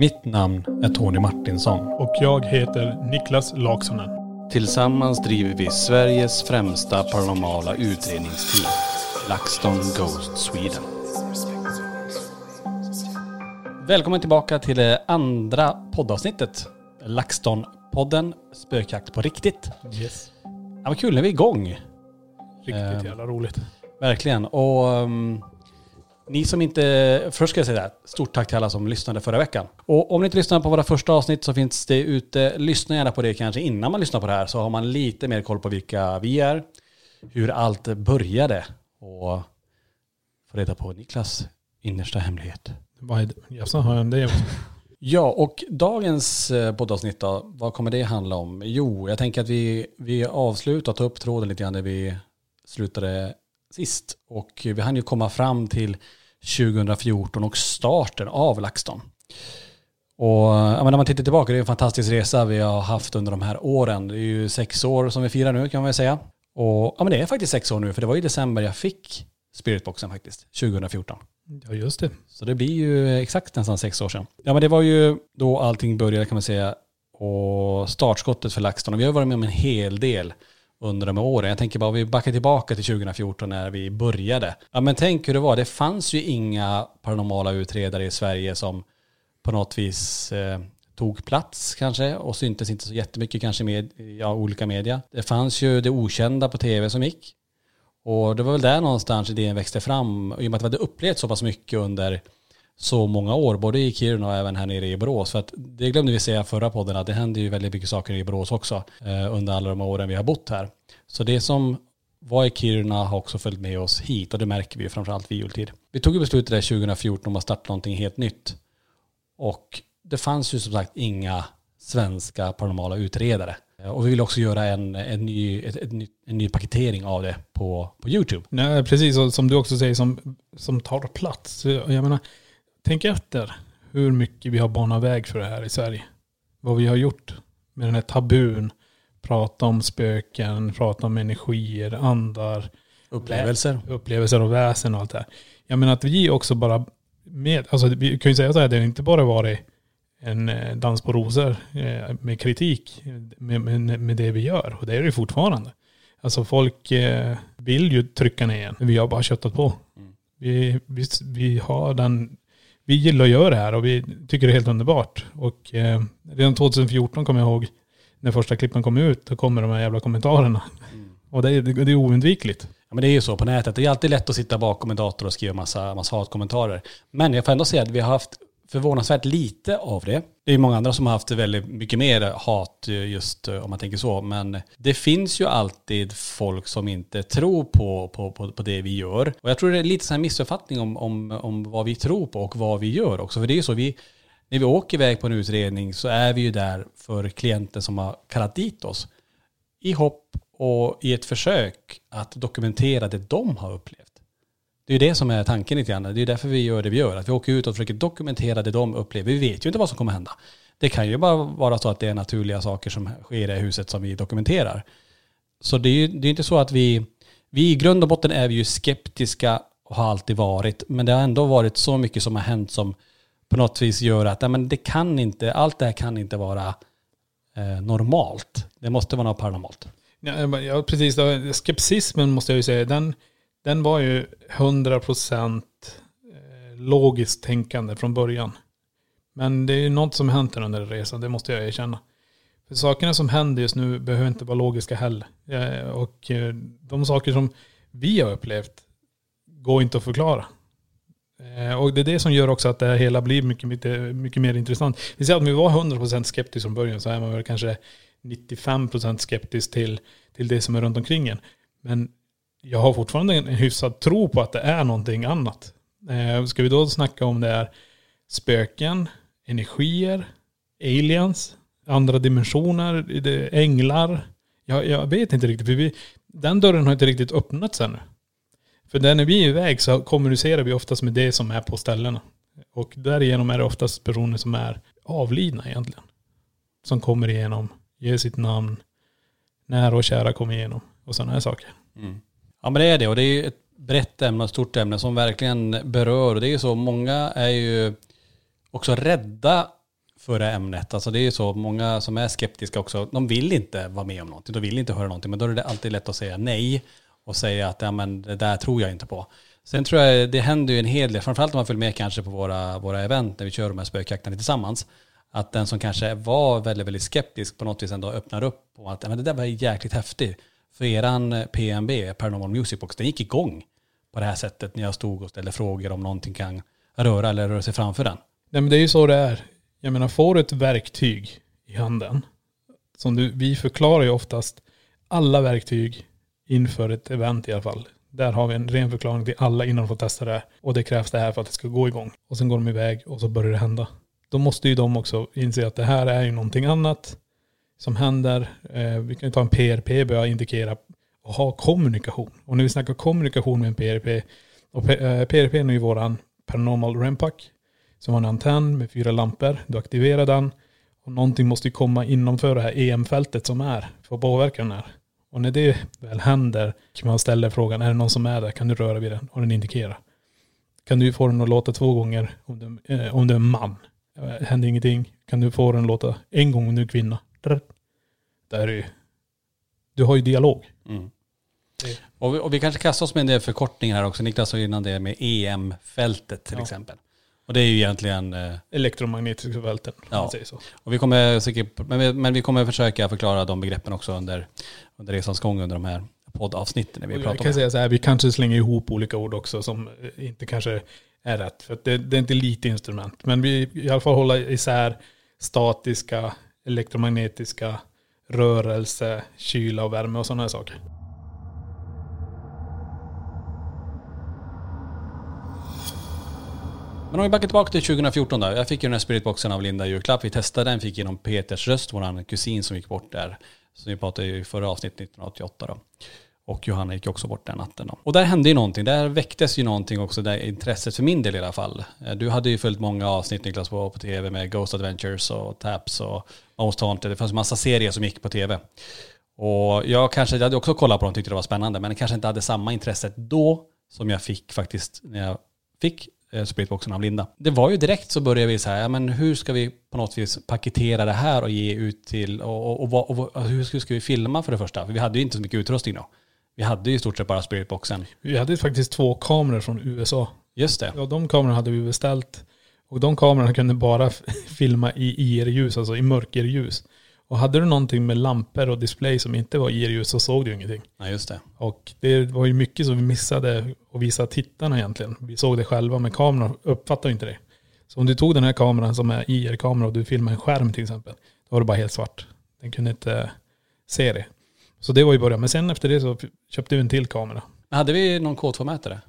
Mitt namn är Tony Martinsson. Och jag heter Niklas Laksonen. Tillsammans driver vi Sveriges främsta paranormala utredningsteam. LaxTon Ghost Sweden. Välkommen tillbaka till det andra poddavsnittet. LaxTon-podden Spökjakt på riktigt. Yes. Ja, vad kul, nu är vi igång. Riktigt Ehm. jävla roligt. Verkligen. Och um, ni som inte... Först ska jag säga det här. Stort tack till alla som lyssnade förra veckan. Och om ni inte lyssnade på våra första avsnitt så finns det ute. Lyssna gärna på det kanske innan man lyssnar på det här. Så har man lite mer koll på vilka vi är. Hur allt började. Och få reda på Niklas innersta hemlighet. Vad är det? Jaså, har jag det också? Ja, och dagens eh, poddavsnitt då, vad kommer det handla om? Jo, jag tänker att vi, vi avslutar tar upp tråden lite grann där vi slutade sist. Och vi hann ju komma fram till 2014 och starten av LaxTon. Och när man tittar tillbaka, det är en fantastisk resa vi har haft under de här åren. Det är ju sex år som vi firar nu kan man väl säga. Och ja, men det är faktiskt sex år nu, för det var i december jag fick Spiritboxen faktiskt, 2014. Ja, just det. Så det blir ju exakt nästan sex år sedan. Ja men det var ju då allting började kan man säga. Och startskottet för LaxTon. Och vi har varit med om en hel del under de här åren. Jag tänker bara om vi backar tillbaka till 2014 när vi började. Ja men tänk hur det var. Det fanns ju inga paranormala utredare i Sverige som på något vis eh, tog plats kanske och syntes inte så jättemycket kanske med ja, olika media. Det fanns ju det okända på tv som gick. Och det var väl där någonstans idén växte fram. I och med att vi hade upplevt så pass mycket under så många år, både i Kiruna och även här nere i Borås. För att det glömde vi säga förra podden, att det händer ju väldigt mycket saker i Borås också eh, under alla de åren vi har bott här. Så det som var i Kiruna har också följt med oss hit och det märker vi ju framförallt vid jultid. Vi tog ju beslutet där 2014 om att starta någonting helt nytt. Och det fanns ju som sagt inga svenska paranormala utredare. Eh, och vi vill också göra en, en, ny, ett, ett, en ny paketering av det på, på YouTube. Nej, precis och som du också säger, som, som tar plats. Jag menar, tänk efter hur mycket vi har banat väg för det här i Sverige. Vad vi har gjort med den här tabun. Prata om spöken, prata om energier, andar, Upplevelser. upplevelser och väsen och allt det här. Jag menar att vi också bara med, alltså vi kan ju säga så här, det har inte bara varit en eh, dans på rosor eh, med kritik med, med, med det vi gör. Och det är det ju fortfarande. Alltså folk eh, vill ju trycka ner en. Vi har bara köttat på. Vi, vi, vi har den, vi gillar att göra det här och vi tycker det är helt underbart. Och eh, redan 2014 kommer jag ihåg när första klippen kom ut, då kommer de här jävla kommentarerna. Och det är, det är oundvikligt. Ja, men det är ju så på nätet. Det är alltid lätt att sitta bakom en dator och skriva massa, massa hatkommentarer. Men jag får ändå säga att vi har haft förvånansvärt lite av det. Det är ju många andra som har haft väldigt mycket mer hat eh, just eh, om man tänker så. Men det finns ju alltid folk som inte tror på, på, på, på det vi gör. Och jag tror det är lite sån här missuppfattning om, om, om vad vi tror på och vad vi gör också. För det är ju så, vi, när vi åker iväg på en utredning så är vi ju där för klienter som har kallat dit oss. I hopp och i ett försök att dokumentera det de har upplevt. Det är ju det som är tanken lite grann. Det är ju därför vi gör det vi gör. Att vi åker ut och försöker dokumentera det de upplever. Vi vet ju inte vad som kommer hända. Det kan ju bara vara så att det är naturliga saker som sker i huset som vi dokumenterar. Så det är ju det är inte så att vi, vi i grund och botten är vi ju skeptiska och har alltid varit. Men det har ändå varit så mycket som har hänt som på något vis gör att nej, men det kan inte, allt det här kan inte vara eh, normalt. Det måste vara något paranormalt. Ja, ja precis. Skepsismen måste jag ju säga, den, den var ju 100% eh, logiskt tänkande från början. Men det är ju något som hänt under resan, det måste jag erkänna. För sakerna som händer just nu behöver inte vara logiska heller. Eh, och eh, de saker som vi har upplevt går inte att förklara. Och det är det som gör också att det hela blir mycket, mycket, mycket mer intressant. Vi säger att om vi var 100% skeptisk från början så är man väl kanske 95% skeptisk till, till det som är runt omkring en. Men jag har fortfarande en hyfsad tro på att det är någonting annat. Eh, ska vi då snacka om det är spöken, energier, aliens, andra dimensioner, änglar. Jag, jag vet inte riktigt. För vi, den dörren har inte riktigt öppnats ännu. För när vi är iväg så kommunicerar vi oftast med det som är på ställena. Och därigenom är det oftast personer som är avlidna egentligen. Som kommer igenom, ger sitt namn, nära och kära kommer igenom och sådana här saker. Mm. Ja men det är det och det är ju ett brett ämne, ett stort ämne som verkligen berör. Och det är ju så, många är ju också rädda för det ämnet. Alltså det är ju så, många som är skeptiska också, de vill inte vara med om någonting, de vill inte höra någonting. Men då är det alltid lätt att säga nej och säga att ja, men det där tror jag inte på. Sen tror jag det händer ju en hel del, framförallt om man följer med kanske på våra, våra event när vi kör de här spökjakterna tillsammans. Att den som kanske var väldigt, väldigt skeptisk på något vis ändå öppnar upp och att ja, men det där var jäkligt häftigt. Så eran eh, PMB, Paranormal Music Box, den gick igång på det här sättet när jag stod och ställde frågor om någonting kan röra eller röra sig framför den. Nej men det är ju så det är. Jag menar, får du ett verktyg i handen, som du, vi förklarar ju oftast alla verktyg inför ett event i alla fall. Där har vi en ren förklaring till alla innan de får testa det. Och det krävs det här för att det ska gå igång. Och sen går de iväg och så börjar det hända. Då måste ju de också inse att det här är ju någonting annat som händer. Eh, vi kan ju ta en PRP, börja indikera och ha kommunikation. Och när vi snackar kommunikation med en PRP, och PRP eh, är ju våran Paranormal Rempack, som har en antenn med fyra lampor. Du aktiverar den och någonting måste ju komma innanför det här EM-fältet som är för att påverka den här. Och när det väl händer kan man ställa frågan, är det någon som är där? Kan du röra vid den? Och den indikerar. Kan du få den att låta två gånger om du, eh, om du är en man? Eh, händer ingenting. Kan du få den att låta en gång om du är kvinna? Där är ju, du har ju dialog. Mm. Och, vi, och vi kanske kastar oss med en del förkortningar här också. Niklas sa innan det med EM-fältet till ja. exempel. Och det är ju egentligen... Eh, Elektromagnetiska fälten, ja. man säger så. Och vi kommer säkert, men, vi, men vi kommer försöka förklara de begreppen också under, under resans gång under de här poddavsnitten. När vi pratar jag kan om. säga så här, vi kanske slänger ihop olika ord också som inte kanske är rätt. För det, det, är inte lite instrument. Men vi i alla fall hålla isär statiska, elektromagnetiska, rörelse, kyla och värme och sådana här saker. Men om vi backar tillbaka till 2014 då. Jag fick ju den här spiritboxen av Linda i julklapp. Vi testade den, fick genom Peters röst, vår kusin som gick bort där. Så vi pratade ju i förra avsnittet 1988 då. Och Johanna gick också bort den natten då. Och där hände ju någonting. Där väcktes ju någonting också, där intresset för min del i alla fall. Eh, du hade ju följt många avsnitt Niklas på, på tv med Ghost Adventures och Taps och Most Haunted. Det fanns massa serier som gick på tv. Och jag kanske, jag hade också kollat på dem, och tyckte det var spännande, men jag kanske inte hade samma intresse då som jag fick faktiskt när jag fick eh, spiritboxen av Linda. Det var ju direkt så började vi så här, ja, men hur ska vi på något vis paketera det här och ge ut till, och, och, och, och hur ska vi filma för det första? För vi hade ju inte så mycket utrustning då. Vi hade ju i stort sett bara spiritboxen. Vi hade faktiskt två kameror från USA. Just det. Ja, de kamerorna hade vi beställt. Och de kamerorna kunde bara filma i IR-ljus, alltså i mörkerljus. Och hade du någonting med lampor och display som inte var IR-ljus så såg du ingenting. Ja, just det. Och det var ju mycket som vi missade att visa tittarna egentligen. Vi såg det själva, men kameran uppfattade inte det. Så om du tog den här kameran som är IR-kamera och du filmar en skärm till exempel. Då var det bara helt svart. Den kunde inte se det. Så det var ju början. Men sen efter det så köpte vi en till kamera. Men hade vi någon K2-mätare?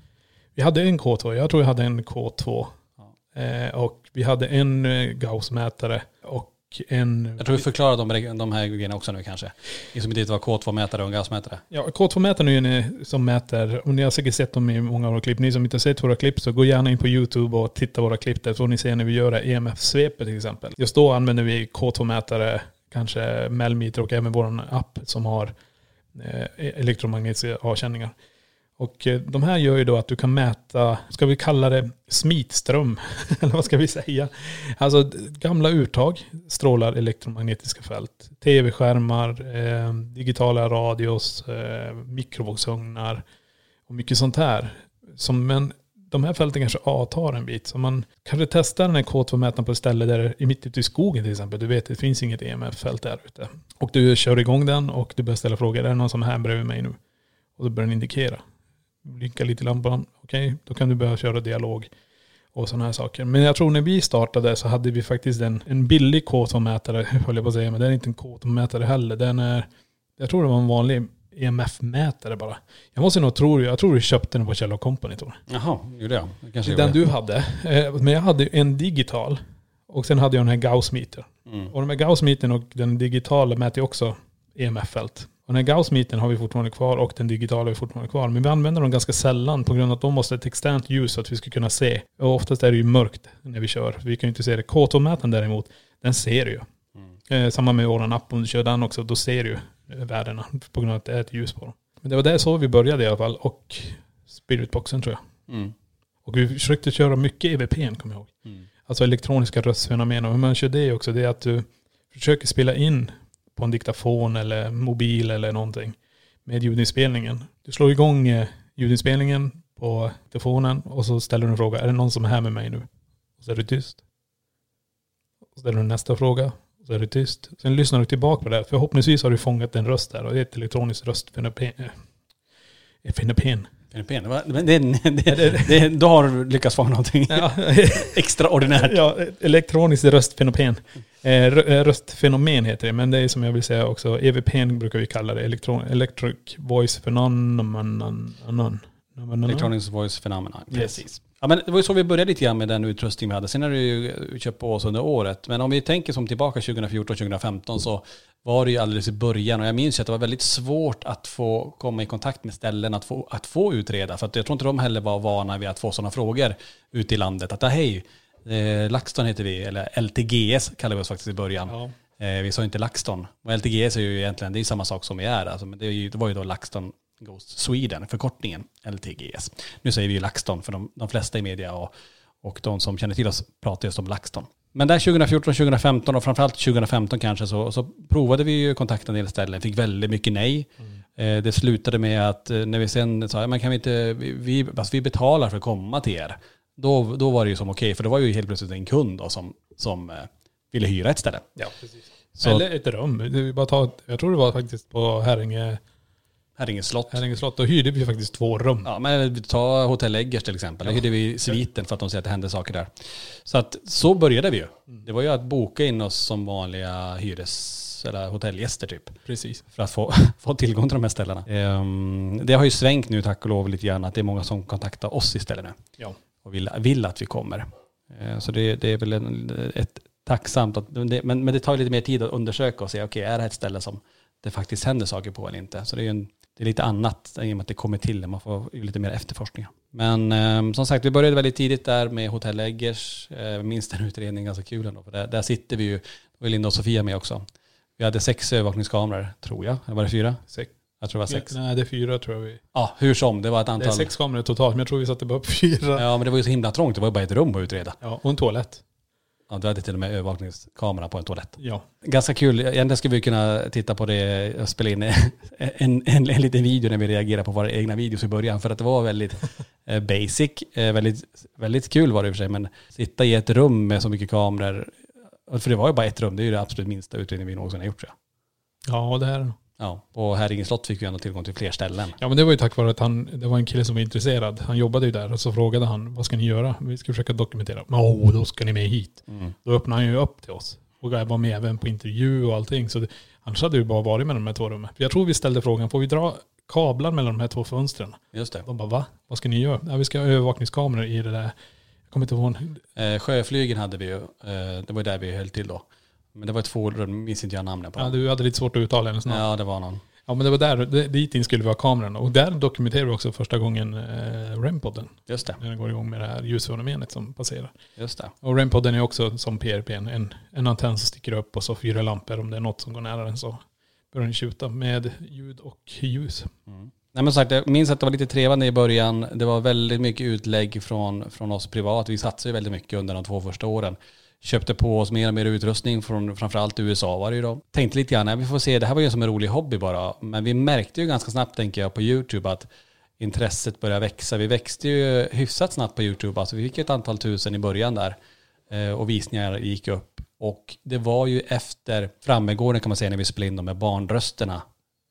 Vi hade en K2. Jag tror jag hade en K2. Eh, och vi hade en eh, Gauss-mätare och en... Jag tror vi förklarar de, de här grejerna också nu kanske. Ni som inte vad K2-mätare och en gasmätare. Ja, K2-mätaren är ju en eh, som mäter, och ni har säkert sett dem i många av våra klipp. Ni som inte har sett våra klipp så gå gärna in på YouTube och titta våra klipp där. Så får ni se när vi gör EMF-svepet till exempel. Just då använder vi K2-mätare, kanske Melmeter och även vår app som har eh, e- elektromagnetiska avkänningar. Och eh, de här gör ju då att du kan mäta, ska vi kalla det smitström? Eller vad ska vi säga? Alltså gamla uttag strålar elektromagnetiska fält. Tv-skärmar, eh, digitala radios, eh, mikrovågsugnar och mycket sånt här. Som, men de här fälten kanske avtar en bit. Så man kanske testar den här K2-mätaren på ett ställe där i mitt ute i skogen till exempel. Du vet det finns inget EMF-fält där ute. Och du kör igång den och du börjar ställa frågor. Är det någon som är här bredvid mig nu? Och då börjar den indikera. Blinka lite i lampan. Okej, då kan du börja köra dialog. Och sådana här saker. Men jag tror när vi startade så hade vi faktiskt en, en billig K2-mätare, höll jag på att säga. Men det är inte en K2-mätare heller. Den är, jag tror det var en vanlig EMF-mätare bara. Jag måste nog tro, jag tror du köpte den på Kjell Company tror jag. Jaha, gjorde jag. Det kanske Den du hade. Eh, Men jag hade en digital. Och sen hade jag den här Gauss-meter. Mm. Och de här Gauss-metern och den digitala mäter också EMF-fält. Och den här Gauss-metern har vi fortfarande kvar och den digitala har vi fortfarande kvar. Men vi använder dem ganska sällan på grund av att de måste ha ett externt ljus så att vi ska kunna se. Och oftast är det ju mörkt när vi kör. Vi kan ju inte se det. K2-mätaren däremot, den ser du ju. Mm. Eh, samma med våran app, om du kör den också, då ser du ju värdena på grund av att det är ett ljus på dem. Men det var där så vi började i alla fall. Och Spiritboxen tror jag. Mm. Och vi försökte köra mycket EVP kommer jag ihåg. Mm. Alltså elektroniska röstfenomen. Och hur man kör det också, det är att du försöker spela in på en diktafon eller mobil eller någonting med ljudinspelningen. Du slår igång eh, ljudinspelningen på telefonen och så ställer du en fråga. Är det någon som är här med mig nu? Och så är du tyst. Och så ställer du nästa fråga. Och så är du tyst. Sen lyssnar du tillbaka på det. Förhoppningsvis har du fångat en röst där. Och det är ett elektroniskt röstfenomen. eh, Fenomen. Men det, det, det, då har du lyckats få någonting Ja, extraordinärt. Ja, elektroniskt röstfenomen. Eh, eh, röstfenomen heter det, men det är som jag vill säga också, EVP brukar vi kalla det, Electron, Electric Voice Phenomenon. Electronic Voice Phenomena. Yes. Ja, men det var ju så vi började lite grann med den utrustning vi hade. Sen har det ju köpt på oss under året. Men om vi tänker som tillbaka 2014-2015 så var det ju alldeles i början. Och jag minns ju att det var väldigt svårt att få komma i kontakt med ställen, att få, att få utreda. För att jag tror inte de heller var vana vid att få sådana frågor ute i landet. Att ah, hej, eh, LaxTon heter vi, eller LTGS kallar vi oss faktiskt i början. Ja. Eh, vi sa inte LaxTon. Och LTGS är ju egentligen, det är samma sak som vi är. Alltså, men det var ju då LaxTon Ghost Sweden, förkortningen LTGS. Nu säger vi ju LaxTon för de, de flesta i media och, och de som känner till oss pratar just om LaxTon. Men där 2014, 2015 och framförallt 2015 kanske så, så provade vi ju kontakta en del ställen, fick väldigt mycket nej. Eh, det slutade med att eh, när vi sen sa, men kan vi inte, vi, alltså vi betalar för att komma till er. Då, då var det ju som okej, för det var ju helt plötsligt en kund då som, som eh, ville hyra ett ställe. Ja, precis. Så Eller ett rum. Bara ta, jag tror det var faktiskt på Herringe, Herringe slott. Herringe slott. Då hyrde vi faktiskt två rum. Ja, men ta Hotell Eggers till exempel. Där hyrde vi sviten för att de säger att det hände saker där. Så att så började vi ju. Det var ju att boka in oss som vanliga hyres eller hotellgäster typ. Precis. För att få, få tillgång till de här ställena. Ehm, det har ju svängt nu tack och lov lite grann att det är många som kontaktar oss istället nu. Ja. Och vill, vill att vi kommer. Ehm, så det, det är väl en, ett tacksamt, att, det, men, men det tar lite mer tid att undersöka och se, okej är det här ett ställe som det faktiskt händer saker på eller inte? Så det är ju en, det är lite annat i och med att det kommer till, man får lite mer efterforskningar. Men ehm, som sagt, vi började väldigt tidigt där med Hotell Eggers. Eh, minns den utredningen ganska kul ändå, för där, där sitter vi ju, var Linda och Sofia med också. Vi hade sex övervakningskameror, tror jag. Eller var det fyra? Sex. Jag tror det var sex. Nej, det är fyra tror jag vi... Ja, hur som, det var ett Det är antal. sex kameror totalt, men jag tror vi satte bara upp fyra. Ja, men det var ju så himla trångt, det var ju bara ett rum att utreda. Ja, och en toalett. Ja, du hade till och med övervakningskamera på en toalett. Ja. Ganska kul, egentligen skulle vi kunna titta på det och spela in en, en, en, en liten video när vi reagerar på våra egna videos i början. För att det var väldigt eh, basic, eh, väldigt, väldigt kul var det i och för sig. Men sitta i ett rum med så mycket kameror, för det var ju bara ett rum, det är ju det absolut minsta utredning vi någonsin har gjort jag. Ja, det här. Ja, och Häringe slott fick vi ändå tillgång till fler ställen. Ja men det var ju tack vare att han, det var en kille som var intresserad. Han jobbade ju där och så frågade han, vad ska ni göra? Vi ska försöka dokumentera. Men åh, då ska ni med hit. Mm. Då öppnade han ju upp till oss. Och jag var med även på intervju och allting. Så det, annars hade vi bara varit med de här två rummen. Jag tror vi ställde frågan, får vi dra kablar mellan de här två fönstren? Just det. De bara, va? Vad ska ni göra? Ja, vi ska ha övervakningskameror i det där. Jag kommer inte ihåg. Eh, sjöflygen hade vi ju. Eh, det var där vi höll till då. Men det var två rum, minns inte jag namnet på. Ja, du hade lite svårt att uttala hennes namn. Ja, det var någon. Ja men det var där, dit in skulle vi ha kameran. Och där dokumenterade vi också första gången eh, REM-podden. Just det. När den går igång med det här ljusfenomenet som passerar. Just det. Och REM-podden är också som PRP, en, en antenn som sticker upp och så fyra lampor. Om det är något som går nära den så börjar den tjuta med ljud och ljus. Mm. Nej men sagt, jag minns att det var lite trevande i början. Det var väldigt mycket utlägg från, från oss privat. Vi satsade ju väldigt mycket under de två första åren. Köpte på oss mer och mer utrustning från framförallt USA var det ju då. Tänkte lite grann, nej, vi får se, det här var ju som en rolig hobby bara. Men vi märkte ju ganska snabbt tänker jag på YouTube att intresset började växa. Vi växte ju hyfsat snabbt på YouTube. Alltså vi fick ett antal tusen i början där. Eh, och visningar gick upp. Och det var ju efter Frammegården kan man säga när vi spelade in de här barnrösterna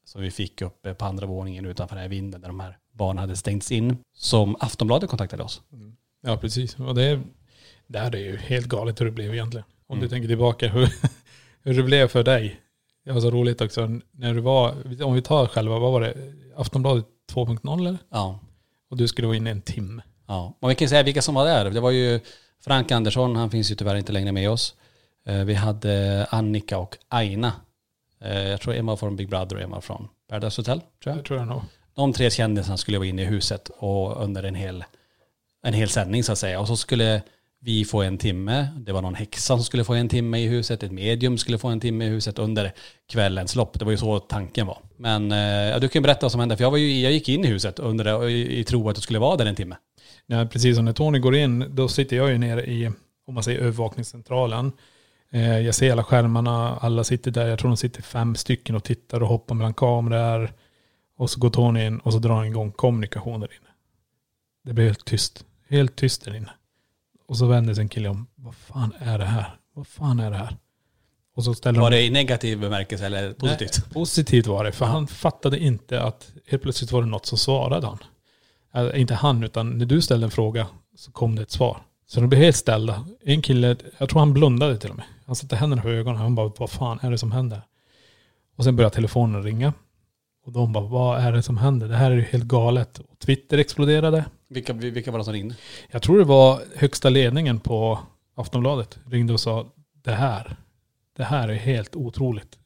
som vi fick uppe eh, på andra våningen utanför den här vinden där de här barnen hade stängts in. Som Aftonbladet kontaktade oss. Mm. Ja precis. Och det, är- där är ju helt galet hur det blev egentligen. Om Mm. du tänker tillbaka hur, hur det blev för dig. Det var så roligt också när du var, om vi tar själva, vad var det? Aftonbladet 2.0 eller? Ja. Och du skulle vara inne en timme. ja. Och vi kan säga vilka som var där. Det var ju Frank Andersson, han finns ju tyvärr inte längre med oss. Eh, Vi hade Annika och Aina. Eh, Jag tror en var från Big Brother och en var från Paradise Hotel. Tror jag. Det tror jag nog. de tre kändisarna skulle vara inne i huset och under en hel, en hel sändning så att säga. Och så skulle vi få en timme. Det var någon häxa som skulle få en timme i huset. Ett medium skulle få en timme i huset under kvällens lopp. Det var ju så tanken var. Men eh, ja, du kan ju berätta vad som hände. För jag, var ju, jag gick in i huset under det, i, i tro att det skulle vara där en timme. Ja, precis som när Tony går in, då sitter jag ju nere i, om man säger övervakningscentralen. Eh, jag ser alla skärmarna, alla sitter där. Jag tror de sitter fem stycken och tittar och hoppar mellan kameror. Och så går Tony in och så drar han igång kommunikation där inne. Det blir helt tyst. Helt tyst där inne. Och så vänder sig en kille om. Vad fan är det här? Vad fan är det här? Och så ställer Var de... det i negativ bemärkelse eller positivt? Nej, positivt var det, för han fattade inte att helt plötsligt var det något som svarade han. Äh, inte han, utan när du ställde en fråga så kom det ett svar. Så de blev helt ställda. En kille, jag tror han blundade till och med. Han satte händerna för ögonen. Han bara, vad fan är det som händer? Och sen började telefonen ringa. Och de bara, vad är det som händer? Det här är ju helt galet. Och Twitter exploderade. Vilka, vilka var det som ringde? Jag tror det var högsta ledningen på Aftonbladet. Ringde och sa, det här, det här är helt otroligt.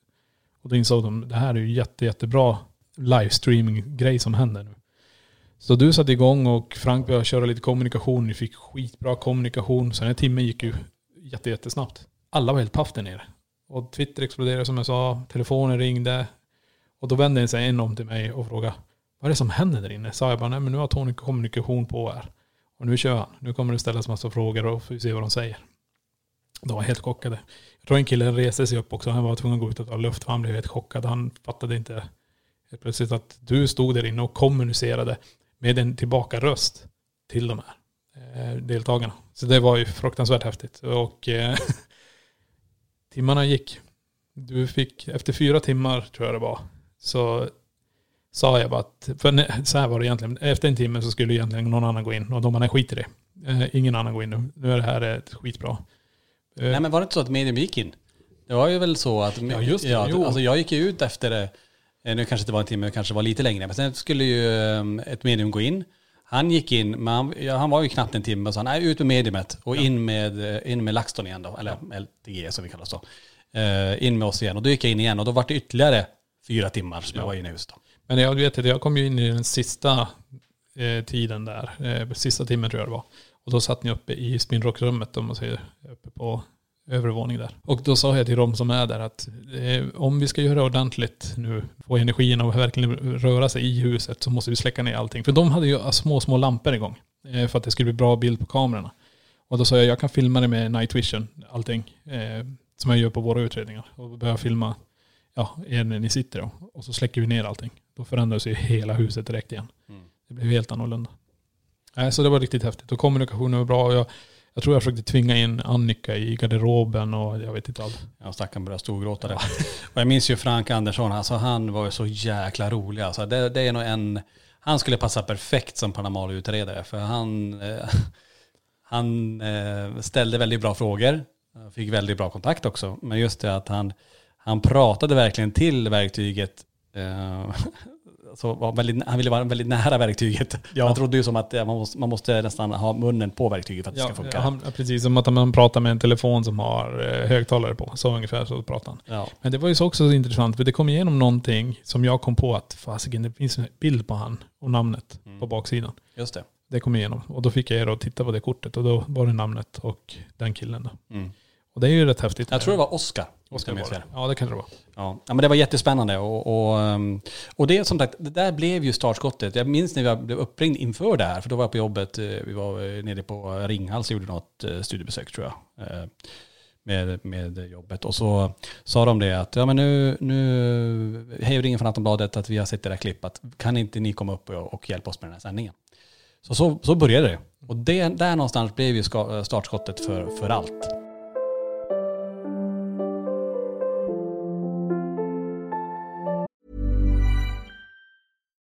Och då insåg de, det här är ju jätte, jättebra livestreaming-grej som händer nu. Så du satte igång och Frank började köra lite kommunikation. Ni fick skitbra kommunikation. Så den här timmen gick ju jätte, jättesnabbt. Alla var helt paff där nere. Och Twitter exploderade som jag sa. Telefonen ringde. Och då vände sig en om till mig och frågade, vad är det som händer där inne? Sa jag bara, nej men nu har Tony kommunikation på här. Och nu kör han. Nu kommer det ställas massa frågor och får vi se vad de säger. De var helt chockade. Jag tror en kille reste sig upp också. Han var tvungen att gå ut och ta luft för han blev helt chockad. Han fattade inte helt plötsligt att du stod där inne och kommunicerade med en tillbaka röst till de här eh, deltagarna. Så det var ju fruktansvärt häftigt. Och eh, timmarna gick. Du fick, efter fyra timmar tror jag det var, så sa jag bara att, för så här var det egentligen, efter en timme så skulle egentligen någon annan gå in och de bara, nej skit i det. Eh, ingen annan går in nu, nu är det här ett skitbra. Eh, Nej men var det inte så att medium gick in? Det var ju väl så att... Ja, just det. Ja, Jo. alltså jag gick ju ut efter eh, Nu kanske det var en timme, kanske det var lite längre. Men sen skulle ju eh, ett medium gå in. Han gick in, men han, ja, han var ju knappt en timme. Så han är ut med mediumet och in med, eh, in med LaxTon igen då. Eller LTG som vi kallar det så. Eh, in med oss igen. Och då gick jag in igen och då var det ytterligare fyra timmar som jag var inne i huset. då. Men jag vet att jag kom ju in i den sista eh, tiden där. Eh, sista timmen tror jag det var. Och då satt ni uppe i spinrockrummet om man säger. Uppe på övre våning där. Och då sa jag till de som är där att eh, om vi ska göra ordentligt nu, få energin att verkligen röra sig i huset så måste vi släcka ner allting. För de hade ju små, små lampor igång. Eh, för att det skulle bli bra bild på kamerorna. Och då sa jag, jag kan filma det med night vision, allting. Eh, som jag gör på våra utredningar. Och börja filma ja, er när ni sitter då. Och så släcker vi ner allting. Då förändras ju hela huset direkt igen. Mm. Det blev helt annorlunda. Nej, så det var riktigt häftigt. Och kommunikationen var bra. Och jag, Jag tror jag försökte tvinga in Annika i garderoben och jag vet inte allt. Ja, stackaren började storgråta där. Och jag minns ju Frank Andersson, alltså han var ju så jäkla rolig. Alltså det, det är nog en, han skulle passa perfekt som paranormalutredare för han, eh, han eh, ställde väldigt bra frågor. Fick väldigt bra kontakt också. Men just det att han, han pratade verkligen till verktyget. Eh, så var väldigt, han ville vara väldigt nära verktyget. Ja. Han trodde ju som att ja, man, måste, man måste nästan ha munnen på verktyget för att det ska funka. han, precis som att man pratar med en telefon som har eh, högtalare på. Så ungefär så pratar han. Ja. Men det var ju så också intressant för det kom igenom någonting som jag kom på att fasiken det finns en bild på han och namnet Mm. på baksidan. Just det. Det kom igenom och då fick jag er att titta på det kortet och då var det namnet och den killen då. Mm. Och det är ju rätt häftigt. Jag tror det var Oscar. Oscar var det. Ja det kan det vara. Ja. ja, men det var jättespännande och, och, um, och det som sagt, det där blev ju startskottet. Jag minns när jag blev uppringd inför det här, för då var jag på jobbet, eh, vi var eh, nere på Ringhals och gjorde något eh, studiebesök tror jag. Med, med jobbet. Och så sa de det att, ja men nu, nu, hej ringer från Aftonbladet att vi har sett det där klippet. Kan inte ni komma upp och, och hjälpa oss med den här sändningen? Så, så, så började det. Och det, där någonstans blev ju startskottet för, för allt.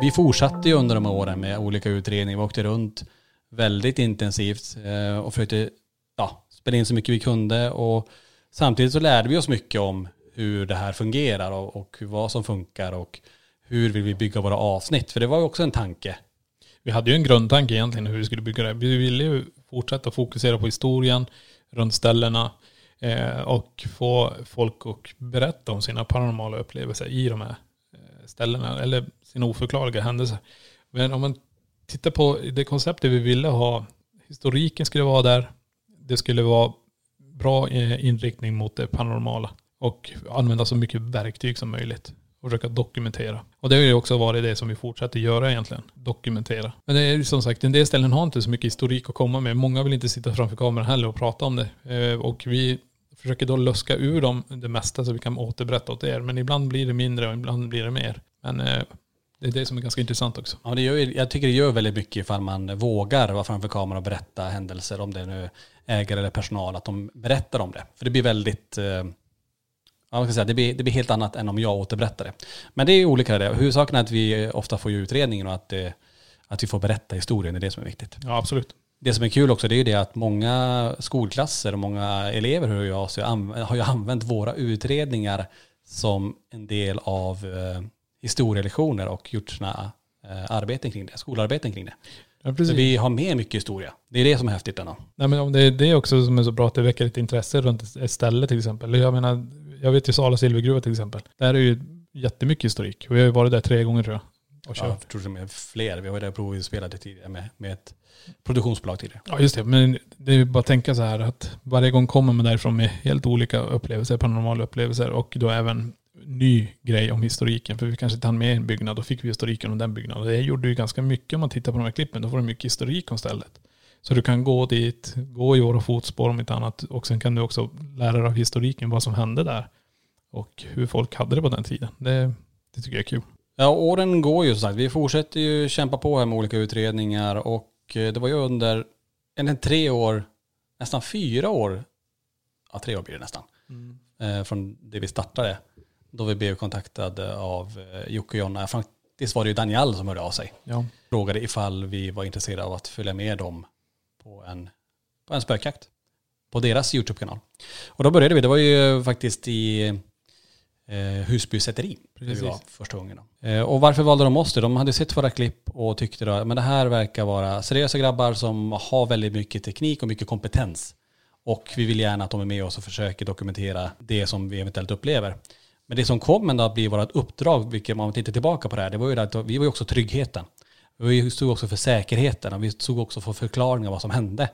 Vi fortsatte ju under de här åren med olika utredningar. Vi åkte runt väldigt intensivt eh, och försökte ja, spela in så mycket vi kunde. Och samtidigt så lärde vi oss mycket om hur det här fungerar och, och vad som funkar och hur vill vi bygga våra avsnitt. För det var ju också en tanke. Vi hade ju en grundtanke egentligen hur vi skulle bygga det. Vi ville ju fortsätta fokusera på historien runt ställena eh, och få folk att berätta om sina paranormala upplevelser i de här eh, ställena eller sina oförklarliga händelser. Men om man tittar på det konceptet vi ville ha, historiken skulle vara där, det skulle vara bra eh, inriktning mot det paranormala och använda så mycket verktyg som möjligt och försöka dokumentera. Och det har ju också varit det som vi fortsätter göra egentligen. Dokumentera. Men det är ju som sagt, en del ställen har inte så mycket historik att komma med. Många vill inte sitta framför kameran heller och prata om det. Eh, och vi försöker då luska ur dem det mesta så vi kan återberätta åt er. Men ibland blir det mindre och ibland blir det mer. Men eh, det är det som är ganska intressant också. Ja, det gör, jag tycker det gör väldigt mycket ifall man vågar vara framför kameran och berätta händelser, om det är nu ägare eller personal, att de berättar om det. För det blir väldigt, eh, ja, ska jag säga, det, blir, det blir helt annat än om jag återberättar det. Men det är olika det. Huvudsaken är att vi ofta får ju utredningen och att, att vi får berätta historien, det är det som är viktigt. Ja, absolut. Det som är kul också det är ju det att många skolklasser och många elever sig, anv- har ju använt våra utredningar som en del av eh, historielektioner och gjort sina eh, arbeten kring det, skolarbeten kring det. Ja, Så vi har med mycket historia. Det är det som är häftigt ändå. Nej, men om det är det också som är så bra att det väcker ett intresse runt ett- ställe till exempel. Jag menar, jag vet ju Sala silvergruva till exempel. Där är ju jättemycket historik. Och vi har ju varit där tre gånger tror jag. Och Ja, jag tror det är fler. Vi har ju där provspelade tidigare med, med ett produktionsbolag tidigare. Ja just det, men det är ju bara att tänka så här att varje gång kommer man därifrån med helt olika upplevelser, paranormala upplevelser och då även ny grej om historiken. För vi kanske inte hann med en byggnad, då fick vi historiken om den byggnaden. Det gjorde ju ganska mycket om man tittar på de här klippen. Då får du mycket historik om stället. Så du kan gå dit, gå i våra fotspår om inte annat. Och sen kan du också lära dig av historiken vad som hände där. Och hur folk hade det på den tiden. Det, det tycker jag är kul. Ja, åren går ju som sagt. Vi fortsätter ju kämpa på här med olika utredningar och eh, det var ju under egentligen tre år, nästan fyra år, ja tre år blir det nästan, eh, från det vi startade. Då vi blev kontaktade av eh, Jocke och Jonna. Faktiskt var det ju Daniel som hörde av sig. Ja. Frågade ifall vi var intresserade av att följa med dem på en, på en spökjakt. På deras YouTube-kanal. Och då började vi, det var ju faktiskt i eh, Husby säteri. Precis. var första gången. Då. Eh, och varför valde de oss? då? De hade sett våra klipp och tyckte då, men det här verkar vara seriösa grabbar som har väldigt mycket teknik och mycket kompetens. Och vi vill gärna att de är med oss och försöker dokumentera det som vi eventuellt upplever. Men det som kom ändå att bli vårt uppdrag, vilket man tittar tillbaka på det här, det var ju att vi var ju också tryggheten. Vi stod också för säkerheten och vi stod också för förklaringar av vad som hände.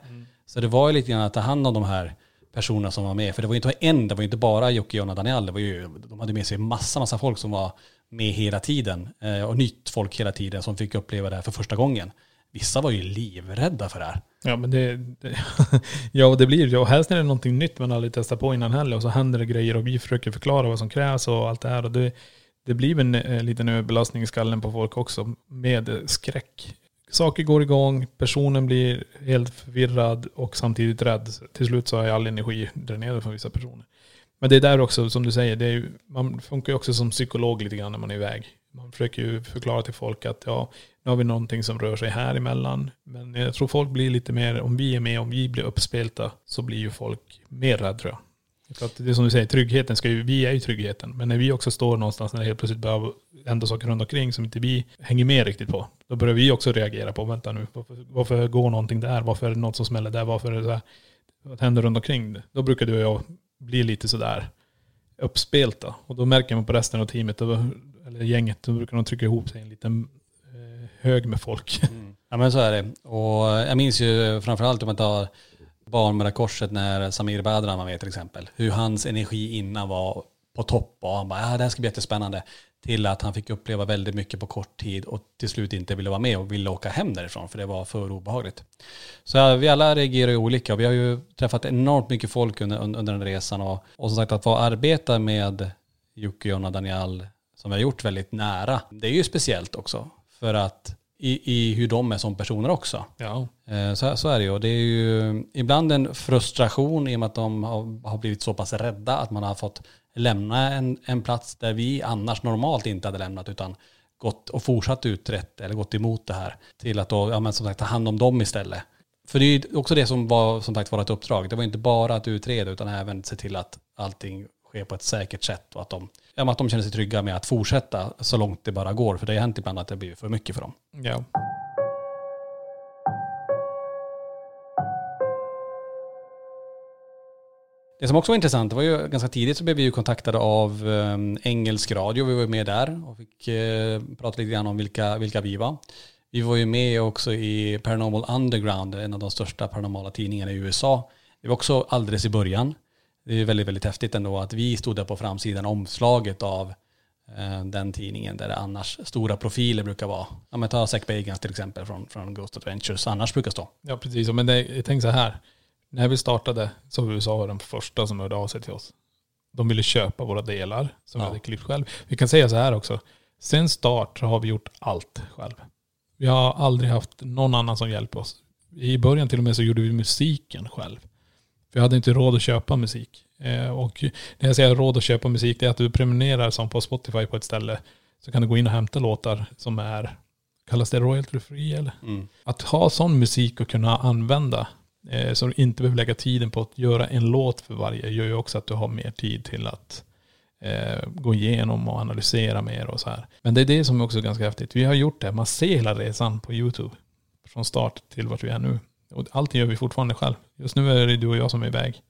Så det var ju lite grann att ta hand om de här personerna som var med. För det var ju inte en, det var ju inte bara Jocke, Jonna och Daniel. Det var ju, de hade med sig massa, massa folk som var med hela tiden. Eh, och nytt folk hela tiden som fick uppleva det här för första gången. Vissa var ju livrädda för det här. Ja men det, det ja det blir ju, och helst när det är någonting nytt man aldrig testat på innan heller och så händer det grejer och vi försöker förklara vad som krävs och allt det här och det, det blir en eh, liten överbelastning i skallen på folk också med skräck. Saker går igång, personen blir helt förvirrad och samtidigt rädd. Till slut så är all energi dränerad från vissa personer. Men det är där också, som du säger, det är man funkar ju också som psykolog lite grann när man är iväg. Man försöker ju förklara till folk att ja, nu har vi någonting som rör sig här emellan. Men jag tror folk blir lite mer, om vi är med, om vi blir uppspelta, så blir ju folk mer rädda tror jag. För att det är som du säger, tryggheten ska ju, vi är ju tryggheten. Men när vi också står någonstans när det helt plötsligt börjar hända saker runt omkring som inte vi hänger med riktigt på. Då börjar vi också reagera på, vänta nu, varför, varför går någonting där? Varför är det något som smäller där? Varför är det så här? Vad händer runt omkring? Då brukar du och jag bli lite sådär uppspelta. Och då märker man på resten av teamet, då- eller gänget, då brukar de trycka ihop sig i en liten eh, hög med folk. Mm. Ja men så är det. Och jag minns ju framförallt om man tar Barn med det korset när Samir Badran var med till exempel. Hur hans energi innan var på topp och han bara, ja det här ska bli jättespännande. Till att han fick uppleva väldigt mycket på kort tid och till slut inte ville vara med och ville åka hem därifrån för det var för obehagligt. Så ja, vi alla reagerar ju olika och vi har ju träffat enormt mycket folk under, under den resan och, och som sagt att få arbeta med Jocke, Jonna, Daniel som vi har gjort väldigt nära. Det är ju speciellt också för att i, i hur de är som personer också. Ja. Eh, Så, så är det ju. Det är ju ibland en frustration i och med att de har, har blivit så pass rädda att man har fått lämna en, en plats där vi annars normalt inte hade lämnat utan gått och fortsatt utrett eller gått emot det här till att då, ja men som sagt ta hand om dem istället. För det är ju också det som var som sagt vårt uppdrag. Det var inte bara att utreda utan även se till att allting sker på ett säkert sätt och att de, ja, att de känner sig trygga med att fortsätta så långt det bara går. För det har hänt ibland att det blir för mycket för dem. ja. Det som också var intressant, var ju ganska tidigt så blev vi ju kontaktade av eh, engelsk radio. Vi var med där och fick eh, prata lite grann om vilka, vilka vi var. Vi var ju med också i Paranormal Underground, en av de största paranormala tidningarna i USA. Det var också alldeles i början. Det är väldigt, väldigt häftigt ändå att vi stod där på framsidan omslaget av eh, den tidningen där det annars stora profiler brukar vara. Ja men ta Zac Bagans till exempel från, från Ghost Adventures, annars brukar stå. ja, precis. Men det, tänker så här. När vi startade så var USA den första som hörde av sig till oss. De ville köpa våra delar som vi Ja. hade klippt själv. Vi kan säga så här också. Sen start har vi gjort allt själv. Vi har aldrig haft någon annan som hjälper oss. I början till och med så gjorde vi musiken själv. Vi hade inte råd att köpa musik. Eh, och när jag säger råd att köpa musik, det är att du prenumererar som på Spotify på ett ställe. Så kan du gå in och hämta låtar som är, kallas det royalty free eller? Mm. Att ha sån musik och kunna använda, eh, så du inte behöver lägga tiden på att göra en låt för varje, gör ju också att du har mer tid till att eh, gå igenom och analysera mer och så här. Men det är det som är också ganska häftigt. Vi har gjort det, man ser hela resan på YouTube. Från start till vart vi är nu. Och allting gör vi fortfarande själv. Just nu är det du och jag som är iväg.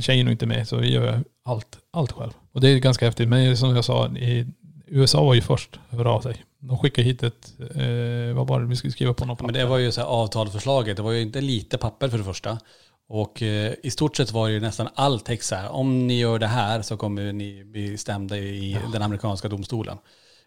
Tjejen är inte med, så vi gör allt, allt själv. Och det är ganska häftigt. Men som jag sa, i, USA var ju först höra av sig. De skickade hit ett, eh, vad var det vi skulle skriva på något Ja, Men det var ju så här avtalsförslaget, det var ju inte lite papper för det första. Och eh, i stort sett var det ju nästan all text så här, om ni gör det här så kommer ni bli stämda i den amerikanska domstolen.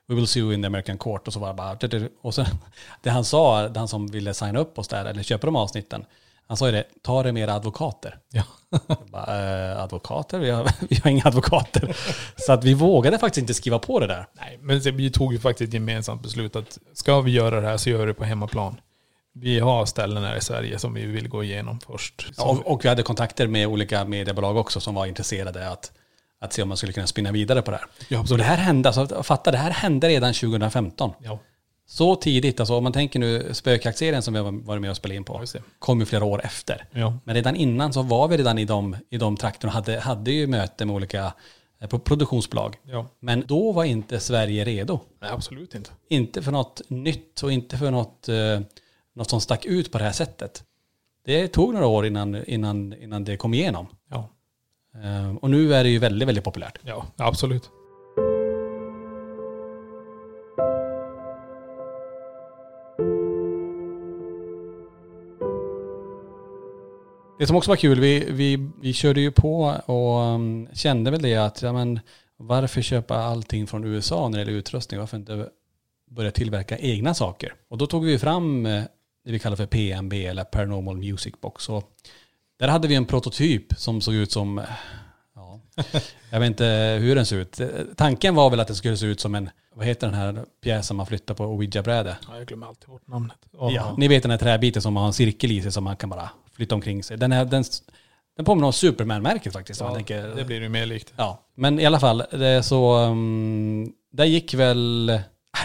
We will sue in the American court och så var det bara, och sen det han sa, det han som ville signa upp oss där eller köpa de avsnitten, Han sa ju det, ta det med advokater. Ja. Bara, eh, advokater? Vi har, vi har inga advokater. Så att vi vågade faktiskt inte skriva på det där. Nej, men vi tog ju faktiskt ett gemensamt beslut att ska vi göra det här så gör vi det på hemmaplan. Vi har ställen här i Sverige som vi vill gå igenom först. Ja, och, och vi hade kontakter med olika mediebolag också som var intresserade att, att se om man skulle kunna spinna vidare på det här. Ja, Så det här hände, alltså, fatta, det här hände redan 2015. ja, Så tidigt, alltså om man tänker nu spökjaktserien som vi har varit med och spelat in på, kom ju flera år efter. Ja. Men redan innan så var vi redan i de, i de trakterna och hade, hade ju möte med olika eh, pro- produktionsbolag. ja. Men då var inte Sverige redo. Nej, absolut inte. Inte för något nytt och inte för något, eh, något som stack ut på det här sättet. Det tog några år innan, innan, innan det kom igenom. Ja, Eh, och nu är det ju väldigt, väldigt populärt. ja absolut. Det som också var kul, vi, vi, vi körde ju på och um, kände väl det att, ja men varför köpa allting från USA när det gäller utrustning? Varför inte börja tillverka egna saker? Och då tog vi fram eh, det vi kallar för PMB eller Paranormal Music Box. Och där hade vi en prototyp som såg ut som, eh, ja, jag vet inte hur den ser ut. Eh, Tanken var väl att det skulle se ut som en, vad heter den här pjäsen man flyttar på ouija-bräde? Ja, jag glömmer alltid bort namnet. Och, Ja, ni vet den här träbiten som har en cirkel i sig som man kan bara flytta omkring sig. Den, är, den, den påminner om Superman-märket faktiskt. ja, tänker. det blir ju mer likt. Ja, men i alla fall, det är så... Um, där gick väl...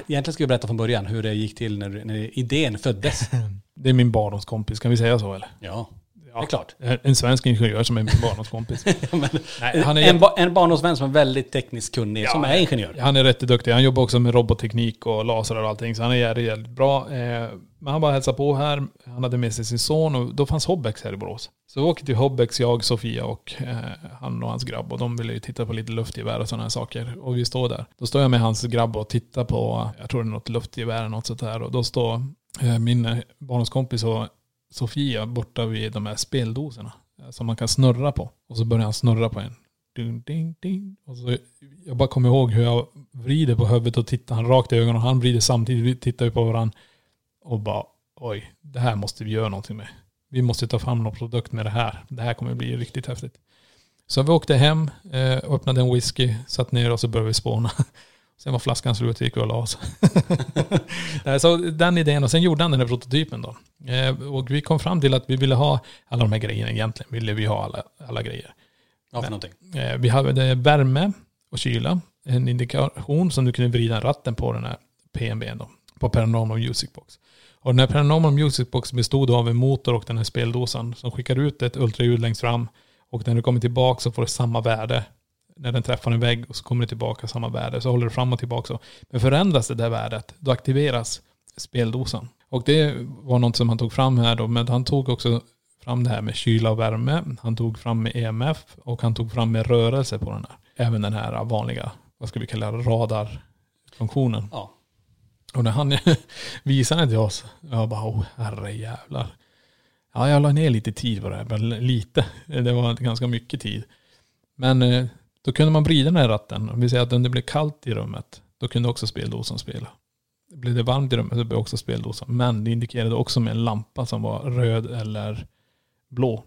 Egentligen ska vi berätta från början hur det gick till när, när idén föddes. Det är min barndomskompis, kan vi säga så eller? Ja, Ja. det är klart. En svensk ingenjör som är min barndomskompis. Nej, han är en, ba, en barndomsvän som är väldigt tekniskt kunnig, Ja, som är ingenjör. Han är rätt duktig. Han jobbar också med robotteknik och laser och allting. Så han är jävligt bra. Eh, men han bara hälsade på här. Han hade med sig sin son och då fanns Hobbex här i Borås. Så vi åker till Hobbex, jag, Sofia och eh, han och hans grabb. Och de ville ju titta på lite luftgevär och sådana här saker. Och vi står där. Då står jag med hans grabb och tittar på, jag tror det är något luftgevär eller något sånt där. Och då står eh, min eh, barndomskompis och Sofia borta vid de här speldoserna. Eh, som man kan snurra på. Och så börjar han snurra på en. Ding, ding, ding. Och så, jag bara kommer ihåg hur jag vrider på huvudet och tittar han rakt i ögonen och han vrider samtidigt. Vi tittar på varandra och bara oj, det här måste vi göra någonting med. Vi måste ta fram någon produkt med det här. Det här kommer bli riktigt häftigt. Så vi åkte hem, eh, öppnade en whisky, satt ner och så började vi spåna. Sen var flaskan slut och gick och la oss. Så den idén och sen gjorde han den här prototypen då. Eh, och vi kom fram till att vi ville ha alla de här grejerna egentligen. Ville vi ha alla, alla grejer. Ja, för någonting. Eh, Vi hade värme och kyla. En indikation som du kunde vrida ratten på den här PMB då. På Paranormal Music Box. Och den här Paranormal Music Box bestod av en motor och den här speldosan som skickar ut ett ultraljud längst fram. Och när du kommer tillbaka så får du samma värde. När den träffar en vägg och så kommer det tillbaka samma värde. Så håller du fram och tillbaka så. Men förändras det där värdet, då aktiveras speldosan. Och det var något som han tog fram här då. Men han tog också fram det här med kyla och värme. Han tog fram med EMF och han tog fram med rörelse på den här. Även den här vanliga, vad ska vi kalla det, radarfunktionen. Ja. Och när han visade den till oss, jag bara, oh herre jävlar. Ja, jag la ner lite tid på det här, lite. Det var ganska mycket tid. Men eh, då kunde man vrida den här ratten. Om vi säger att om det blev kallt i rummet, då kunde också speldosan spela. Blev det varmt i rummet så blev också speldosan. Men det indikerade också med en lampa som var röd eller blå.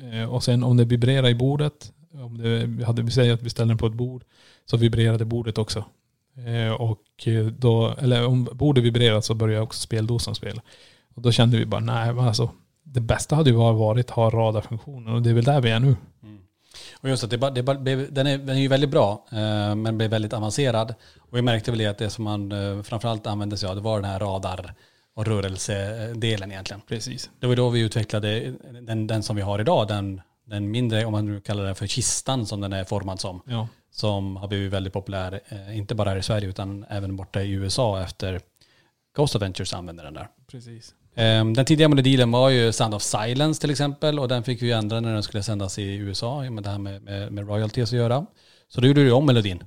Eh, och sen om det vibrerar i bordet, om det, vi hade, vi säger att vi ställer den på ett bord, så vibrerade bordet också. Eh, och då, eller om bordet vibrerade så började också speldosan spela. Och då kände vi bara, nej men alltså, det bästa hade ju varit att ha radarfunktionen och det är väl där vi är nu. Mm. Och just att det, det, den, är, den är ju väldigt bra, eh, men blev väldigt avancerad. Och vi märkte väl det att det som man eh, framförallt använde sig av, det var den här radar och rörelsedelen egentligen. Precis. Det var då vi utvecklade den, den som vi har idag, den, den mindre, om man nu kallar den för kistan som den är formad som. Ja. Som har blivit väldigt populär, eh, inte bara här i Sverige utan även borta i USA efter Ghost Adventures använder den där. Precis. Eh, Den tidigare melodilen var ju Sound of Silence till exempel och den fick vi ändra när den skulle sändas i USA med det här med, med, med royalties att göra. Så då gjorde vi om melodin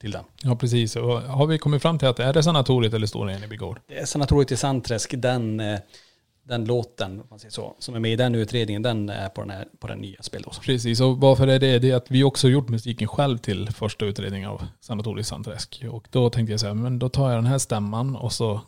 till den. Ja precis. Och har vi kommit fram till att är det sanatoriet eller Stora Eneby Gård? Det är Sanatoriet i Sandträsk, den, eh, den låten, man säger så, som är med i den utredningen, den är på den, här, på den nya speldosan. Precis, och varför är det? Det är att vi också gjort musiken själv till första utredningen av Sanatoriet Sandträsk. Och då tänkte jag så här, men då tar jag den här stämman och så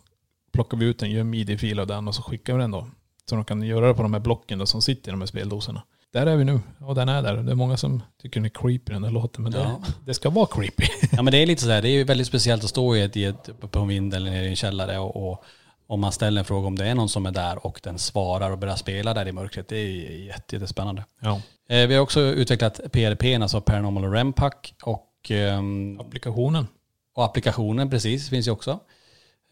plockar vi ut en, gör en midi-fil av den och så skickar vi den då Så de kan göra det på de här blocken då, som sitter i de här speldoserna. Där är vi nu. Och den är där. Det är många som tycker den är creepy den där låten. Men Ja. det, det ska vara creepy. Ja men det är lite sådär, det är ju väldigt speciellt att stå i ett, i ett, på en vind eller nere i en källare och, och om man ställer en fråga om det är någon som är där och den svarar och börjar spela där i mörkret. Det är jätte, jättespännande. Ja. Eh, vi har också utvecklat PRP, alltså Paranormal REM Pack och, ehm, Applikationen. och applikationen precis finns ju också.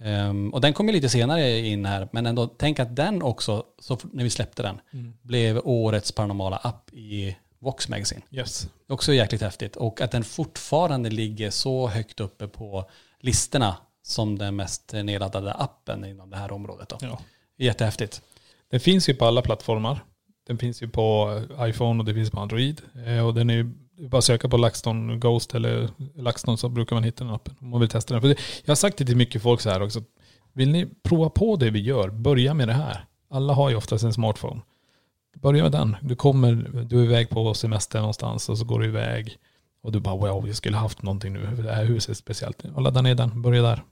Ehm, och den kommer lite senare in här, men ändå tänk att den också, så när vi släppte den, blev årets paranormala app i Vox Magazine. Yes. Också jäkligt häftigt. Och att den fortfarande ligger så högt uppe på listorna som den mest nedladdade appen inom det här området. Då. Ja. Jättehäftigt. Den finns ju på alla plattformar. Den finns ju på iPhone och det finns på Android. Eh, Och den ju är bara att söka på LaxTon Ghost eller LaxTon så brukar man hitta den appen. Om man vill testa den. För jag har sagt det till mycket folk så här också. Vill ni prova på det vi gör, börja med det här. Alla har ju oftast en smartphone. Börja med den. Du kommer, du är iväg på semester någonstans och så går du iväg. Och du bara wow, jag skulle haft någonting nu. Det här huset är speciellt. Och ladda ner den, börja där.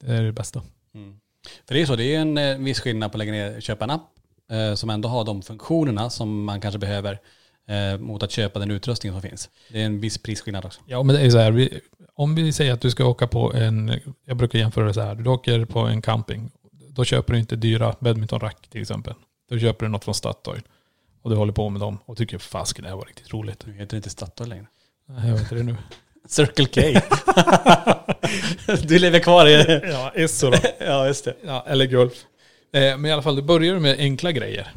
Det är det bästa. Mm. För det är så, det är en eh, viss skillnad på att lägga ner köpa en app eh, som ändå har de funktionerna som man kanske behöver eh, mot att köpa den utrustning som finns. Det är en viss prisskillnad också. Ja, men det är så här. Vi, om vi säger att du ska åka på en, jag brukar jämföra det så här. Du åker på en camping. Då köper du inte dyra badmintonrack till exempel. Då köper du något från Statoil. Och du håller på med dem och tycker fasken det här var riktigt roligt. Nu heter det inte Statoil längre. Nej, Jag vet inte det nu. Circle K. du lever kvar i... Ja, Esso då. ja, just det. Ja, eller Gulf. Eh, men i alla fall, du börjar med enkla grejer.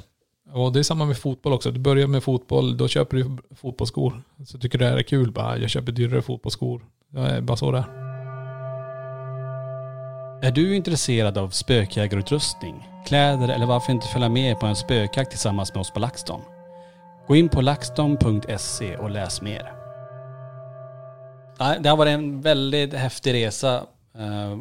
Och det är samma med fotboll också. Du börjar med fotboll, då köper du fotbollsskor. Så tycker du det här är kul, bara jag köper dyrare fotbollsskor. Det är bara så det är. Är du intresserad av spökjägarutrustning, kläder eller varför inte följa med på en spökjakt tillsammans med oss på LaxTon? Gå in på laxton.se och läs mer. Det har varit en väldigt häftig resa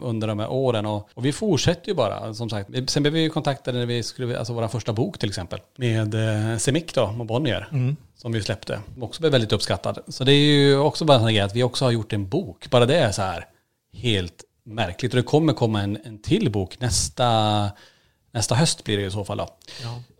under de här åren och, och vi fortsätter ju bara som sagt. Sen blev vi kontaktade när vi skulle, alltså vår första bok till exempel med eh, Semik då, med Bonnier. Som vi släppte. Som också blev väldigt uppskattad. Så det är ju också bara en sån grej att vi också har gjort en bok. Bara det är så här helt märkligt. Och det kommer komma en, en till bok nästa, nästa höst blir det i så fall då.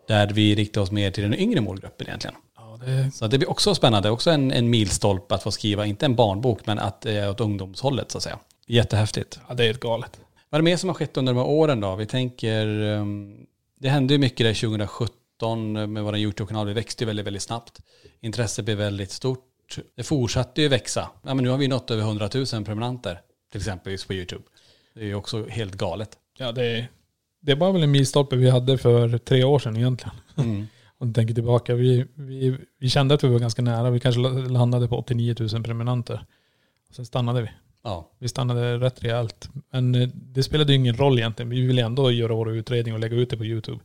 Där vi riktar oss mer till den yngre målgruppen egentligen. Ja, det, Så det blir också spännande. Också en, en milstolpe att få skriva, inte en barnbok, men att är åt ungdomshållet så att säga. Jättehäftigt. ja, det är helt galet. Vad är det mer som har skett under de här åren då? Vi tänker, um, det hände ju mycket där 2017 med vår YouTube-kanal. Vi växte ju väldigt, väldigt snabbt. Intresset blev väldigt stort. Det fortsatte ju växa. Ja, men nu har vi nått över 100 000 prenumeranter, till exempel just på YouTube. Det är ju också helt galet. Ja, det, är- det var väl en milstolpe vi hade för tre år sedan egentligen. Om du tänker tillbaka, vi, vi, vi kände att vi var ganska nära. Vi kanske landade på 89 000 prenumeranter. Sen stannade vi. Ja, Vi stannade rätt rejält. Men eh, det spelade ju ingen roll egentligen. Vi ville ändå göra vår utredning och lägga ut det på YouTube.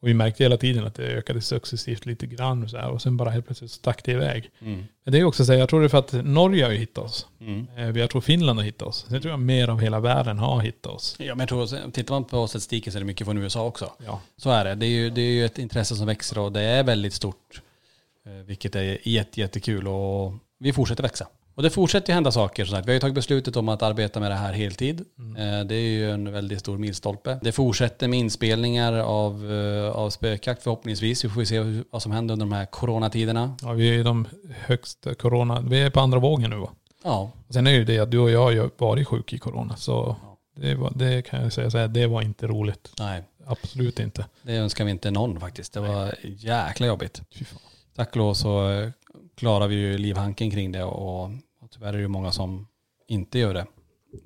Och vi märkte hela tiden att det ökade successivt lite grann. Och, så här, och sen bara helt plötsligt stack det iväg. Men det är också så här, jag tror det är för att Norge har ju hittat oss. Eh, Jag tror Finland har hittat oss. Sen tror jag mer av hela världen har hittat oss. ja men jag tror, tittar man på statistiken så är det mycket från USA också. Ja. Så är det. Det är ju, det är ju ett intresse som växer och det är väldigt stort. Eh, Vilket är jätte, jättekul och vi fortsätter växa. Och det fortsätter ju hända saker. Som sagt. Vi har ju tagit beslutet om att arbeta med det här heltid. Eh, Det är ju en väldigt stor milstolpe. Det fortsätter med inspelningar av, eh, av spökjakt förhoppningsvis. Vi får se vad som händer under de här coronatiderna. Ja, vi är i de högsta corona. Vi är på andra vågen nu va? Ja, sen är ju det att du och jag har ju varit sjuk i corona. Så det, var, det kan jag säga, så här, det var inte roligt. nej. Absolut inte. Det önskar vi inte någon faktiskt. Det var jäkla jobbigt. Tack och lov så eh, klarar vi ju livhanken kring det och, och tyvärr är det ju många som inte gör det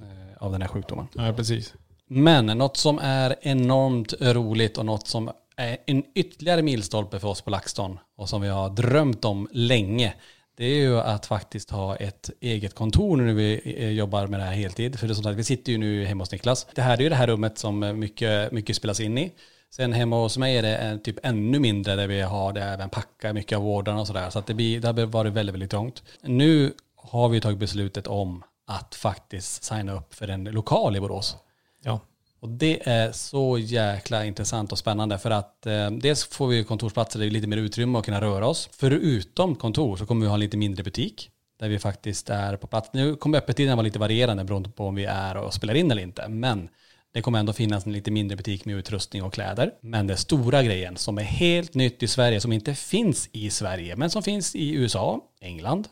eh, av den här sjukdomen. Ja, precis. Men något som är enormt roligt och något som är en ytterligare milstolpe för oss på LaxTon och som vi har drömt om länge. Det är ju att faktiskt ha ett eget kontor nu när vi eh, jobbar med det här heltid. För det är som sagt, vi sitter ju nu hemma hos Niklas. Det här är ju det här rummet som eh, mycket, mycket spelas in i. Sen hemma hos mig är det typ ännu mindre där vi har det även packa mycket av vårdarna och sådär. Så att det, blir, det har varit väldigt, väldigt trångt. Nu har vi tagit beslutet om att faktiskt signa upp för en lokal i Borås. Ja. Och det är så jäkla intressant och spännande för att eh, dels får vi kontorsplatser där det är lite mer utrymme att kunna röra oss. Förutom kontor så kommer vi ha en lite mindre butik där vi faktiskt är på plats. Nu kommer öppettiderna vara lite varierande beroende på om vi är och spelar in eller inte. Men Det kommer ändå finnas en lite mindre butik med utrustning och kläder. Men den stora grejen som är helt nytt i Sverige, som inte finns i Sverige, men som finns i USA, England,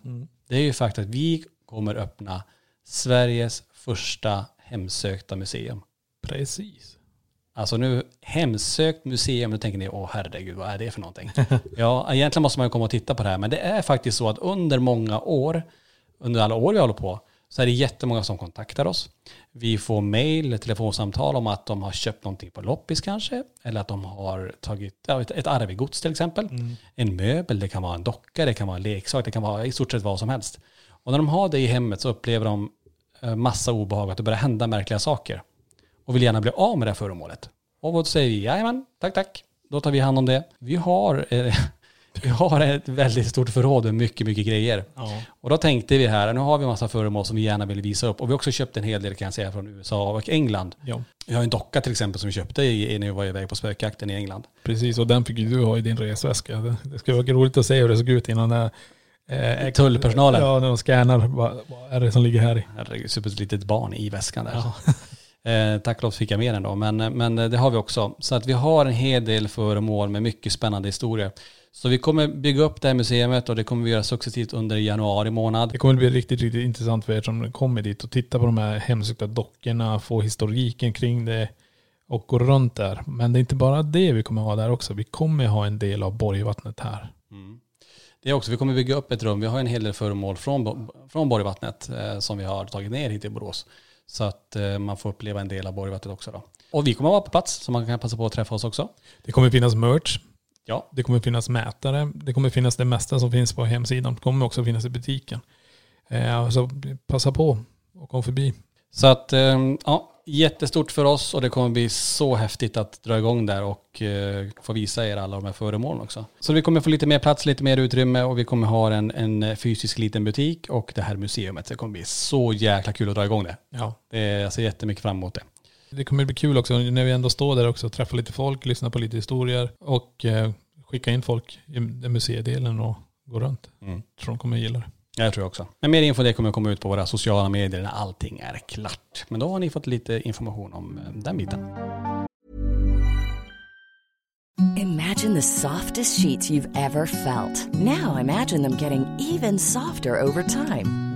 det är ju faktiskt att vi kommer öppna Sveriges första hemsökta museum. Precis. Alltså nu, hemsökt museum, då tänker ni, åh herregud, vad är det för någonting? ja, egentligen måste man ju komma och titta på det här, men det är faktiskt så att under många år, under alla år vi håller på, så är det jättemånga som kontaktar oss. Vi får mejl, telefonsamtal om att de har köpt någonting på loppis kanske, eller att de har tagit ett, arvegods till exempel. En möbel, det kan vara en docka, det kan vara en leksak, det kan vara i stort sett vad som helst. Och när de har det i hemmet så upplever de eh, massa obehag, att det börjar hända märkliga saker. Och vill gärna bli av med det här föremålet. Och då säger vi, jajamän, tack tack. Då tar vi hand om det. Vi har, eh, vi har ett väldigt stort förråd med mycket, mycket grejer. Ja. Och då tänkte vi här, nu har vi en massa föremål som vi gärna vill visa upp. Och vi har också köpt en hel del kan jag säga från USA och England. ja, Vi har en docka till exempel som vi köpte i, när vi var iväg på spökjakten i England. precis. Och den fick ju du ha i din resväska. Det- skulle vara roligt att se hur det såg ut innan det, eh, Tullpersonalen. Ja, när de scannar. Vad, vad är det som ligger här i? Herregud, super litet barn i väskan där. Eh, tack och lov fick jag med den då, men, men det har vi också. Så att vi har en hel del föremål med mycket spännande historier. Så vi kommer bygga upp det här museet och det kommer vi göra successivt under januari månad. Det kommer bli riktigt, riktigt intressant för er som kommer dit och tittar på de här hemsökta dockorna, få historiken kring det och gå runt där. Men det är inte bara det vi kommer ha där också. Vi kommer ha en del av Borgvattnet här. Det är också, vi kommer bygga upp ett rum. Vi har en hel del föremål från, från Borgvattnet eh, som vi har tagit ner hit i Borås. Så att eh, man får uppleva en del av Borgvattnet också då. Och vi kommer vara på plats så man kan passa på att träffa oss också. Det kommer finnas merch. Ja, Det kommer finnas mätare. Det kommer finnas det mesta som finns på hemsidan. Det kommer också finnas i butiken. Eh, så passa på och kom förbi. Så att, eh, ja, jättestort för oss och det kommer bli så häftigt att dra igång där och eh, få visa er alla de här föremålen också. Så vi kommer få lite mer plats, lite mer utrymme och vi kommer ha en, en fysisk liten butik och det här museumet. Det kommer bli så jäkla kul att dra igång det. Ja. jag ser jättemycket fram emot det. Det kommer bli kul också när vi ändå står där också. Träffa lite folk, lyssna på lite historier och eh, skicka in folk i den museidelen och gå runt. Mm. Tror de kommer gilla det. Ja, Jag tror också. Men mer info det kommer komma ut på våra sociala medier när allting är klart. Men då har ni fått lite information om eh, den biten. Imagine the softest sheets you've ever felt. Now imagine them getting even softer over time.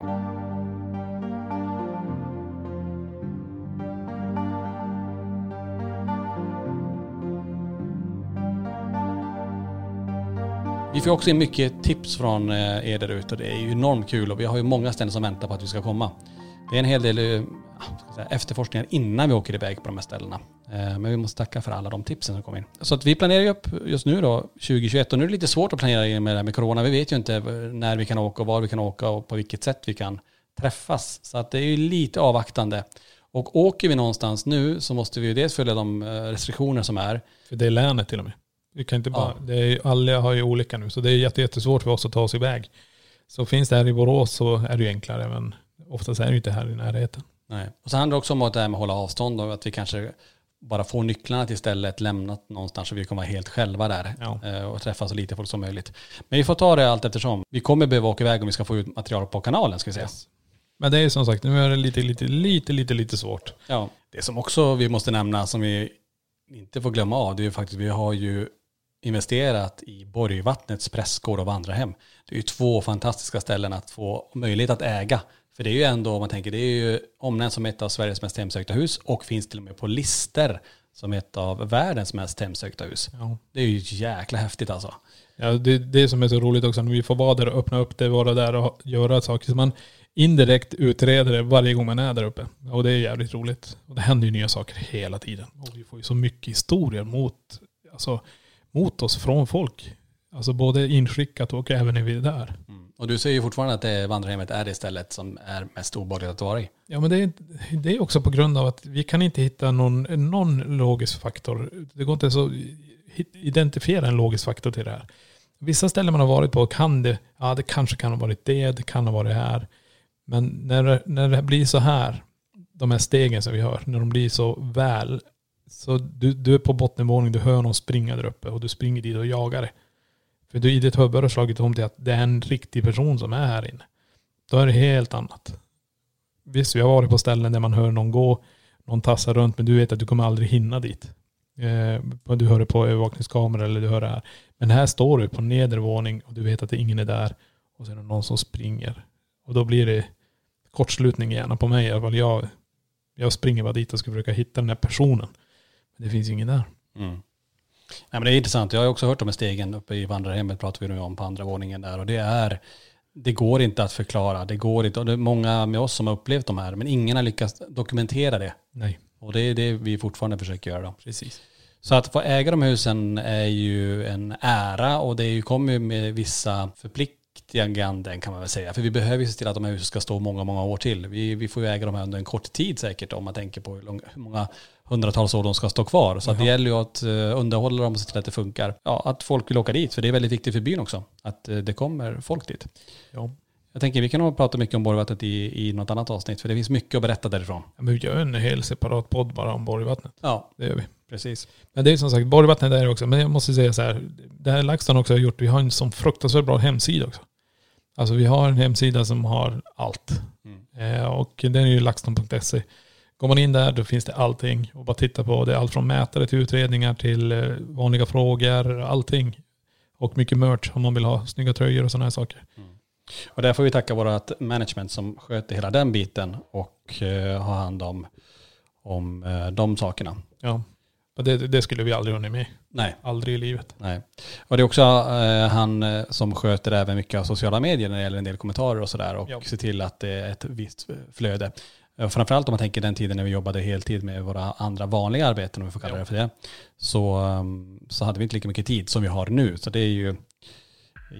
Vi får också in mycket tips från eh, er där ute och det är ju enormt kul och vi har ju många ställen som väntar på att vi ska komma. Det är en hel del eh, efterforskningar innan vi åker iväg på de här ställena. Eh, Men vi måste tacka för alla de tipsen som kom in. Så att vi planerar ju upp just nu då 2021 och nu är det lite svårt att planera med det här med corona. Vi vet ju inte när vi kan åka och var vi kan åka och på vilket sätt vi kan träffas. Så att det är ju lite avvaktande. Och åker vi någonstans nu så måste vi ju dels följa de eh, restriktioner som är. För det är länet till och med. Vi kan inte bara, Ja. det är, alla har ju olika nu så det är jätte, jättesvårt för oss att ta oss iväg. Så finns det här i Borås så är det ju enklare men oftast är det ju inte här i närheten. Nej. Och så handlar det också om att det här med att hålla avstånd och att vi kanske bara får nycklarna till stället lämnat någonstans så vi kommer vara helt själva där Ja. eh, och träffa så lite folk som möjligt. Men vi får ta det allt eftersom. Vi kommer behöva åka iväg om vi ska få ut material på kanalen ska vi säga. Men det är som sagt, nu är det lite, lite, lite, lite, lite svårt. Ja. Det som också vi måste nämna som vi inte får glömma av det är ju faktiskt vi har ju investerat i Borgvattnets prästgård och vandrarhem. Det är ju två fantastiska ställen att få möjlighet att äga. För det är ju ändå, om man tänker, det är ju omnämnt som ett av Sveriges mest hemsökta hus och finns till och med på lister som ett av världens mest hemsökta hus. Ja. Det är ju jäkla häftigt alltså. Ja, det, det som är så roligt också, när vi får vara där och öppna upp det, vara där och göra saker. Så man indirekt utreder det varje gång man är där uppe. Och det är jävligt roligt. Och det händer ju nya saker hela tiden. Och vi får ju så mycket historier mot, alltså, mot oss från folk. Alltså både inskickat och även när vi är där. Och du säger ju fortfarande att det vandrarhemmet är det stället som är mest obehagligt att vara i. Ja men det är, det är också på grund av att vi kan inte hitta någon, någon logisk faktor. Det går inte ens att identifiera en logisk faktor till det här. Vissa ställen man har varit på kan det, ja det kanske kan ha varit det, det kan ha varit här. Men när, det- när det blir så här, de här stegen som vi hör, när de blir så väl, så du, du är på bottenvåning, du hör någon springa där uppe och du springer dit och jagar det. För du i ditt huvud har slagit om till att det är en riktig person som är här inne. Då är det helt annat. Visst, vi har varit på ställen där man hör någon gå, någon tassar runt, men du vet att du kommer aldrig hinna dit. Eh, du hör det på övervakningskameror eller du hör det här. Men här står du på nedervåning och du vet att ingen är där. Och så är det någon som springer. Och då blir det kortslutning gärna på mig i alla fall. Jag, jag springer bara dit och ska försöka hitta den här personen. Men det finns ingen där. Mm. Nej, men det är intressant. Jag har också hört om stegen uppe i vandrarhemmet pratar vi nu om på andra våningen där och det är det går inte att förklara. Det går inte. Och det är många med oss som har upplevt de här men ingen har lyckats dokumentera det. Nej, Och det är det vi fortfarande försöker göra. Då. precis. Så att få äga de husen är ju en ära och det kommer ju med vissa förpliktiganden kan man väl säga. För vi behöver ju se till att de här husen ska stå många, många år till. Vi, vi får ju äga dem här under en kort tid säkert om man tänker på hur, lång, hur många hundratals år de ska stå kvar. Så det gäller ju att eh, underhålla dem och se till att det funkar. Ja, att folk vill åka dit, för det är väldigt viktigt för byn också. Att eh, det kommer folk dit. Ja. Jag tänker vi kan nog prata mycket om Borgvattnet i, i något annat avsnitt, för det finns mycket att berätta därifrån. Ja, Men vi gör en hel separat podd bara om Borgvattnet. Ja, Det gör vi. precis. Men det är som sagt, Borgvattnet är det också. Men jag måste säga så här, det här LaxTon också har gjort, vi har en sån fruktansvärt bra hemsida också. Alltså vi har en hemsida som har allt. Eh, och den är ju laxton.se. Går man in där då finns det allting. Och bara titta på, det är allt från mätare till utredningar till eh, vanliga frågor, allting. Och mycket merch om man vill ha snygga tröjor och sådana här saker. Och där får vi tacka vårt management som sköter hela den biten och eh, har hand om, om eh, de sakerna. Ja. Det, det skulle vi aldrig hunnit med. Nej, Aldrig i livet. nej. Och det är också eh, han eh, som sköter även mycket av sociala medier när det gäller en del kommentarer och sådär och Ja. ser till att det är ett visst flöde. Eh, Framförallt om man tänker den tiden när vi jobbade heltid med våra andra vanliga arbeten, om vi får kalla det för det, så, um, så hade vi inte lika mycket tid som vi har nu. Så det är ju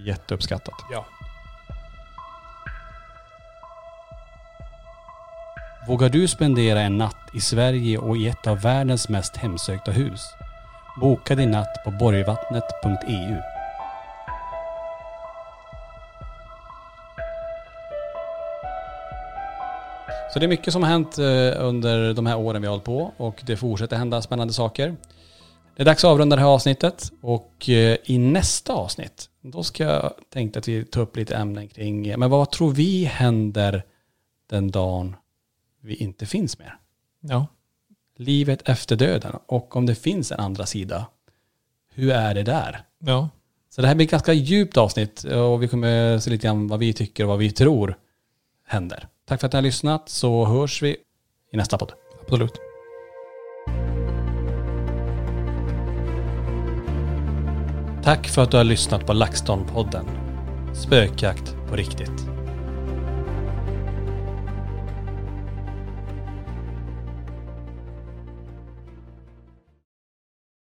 jätteuppskattat. Ja. Vågar du spendera en natt i Sverige och i ett av världens mest hemsökta hus? Boka din natt på borgvattnet.eu. Så det är mycket som har hänt eh, under de här åren vi har hållit på och det fortsätter hända spännande saker. Det är dags att avrunda det här avsnittet och eh, i nästa avsnitt då ska jag tänkte att vi tar upp lite ämnen kring, eh, men vad tror vi händer den dagen vi inte finns mer? Ja. Livet efter döden och om det finns en andra sida, hur är det där? Ja. Så det här blir ett ganska djupt avsnitt och vi kommer se lite grann vad vi tycker och vad vi tror händer. Tack för att ni har lyssnat så hörs vi i nästa podd. Absolut. Tack för att du har lyssnat på LaxTon-podden. Spökjakt på riktigt.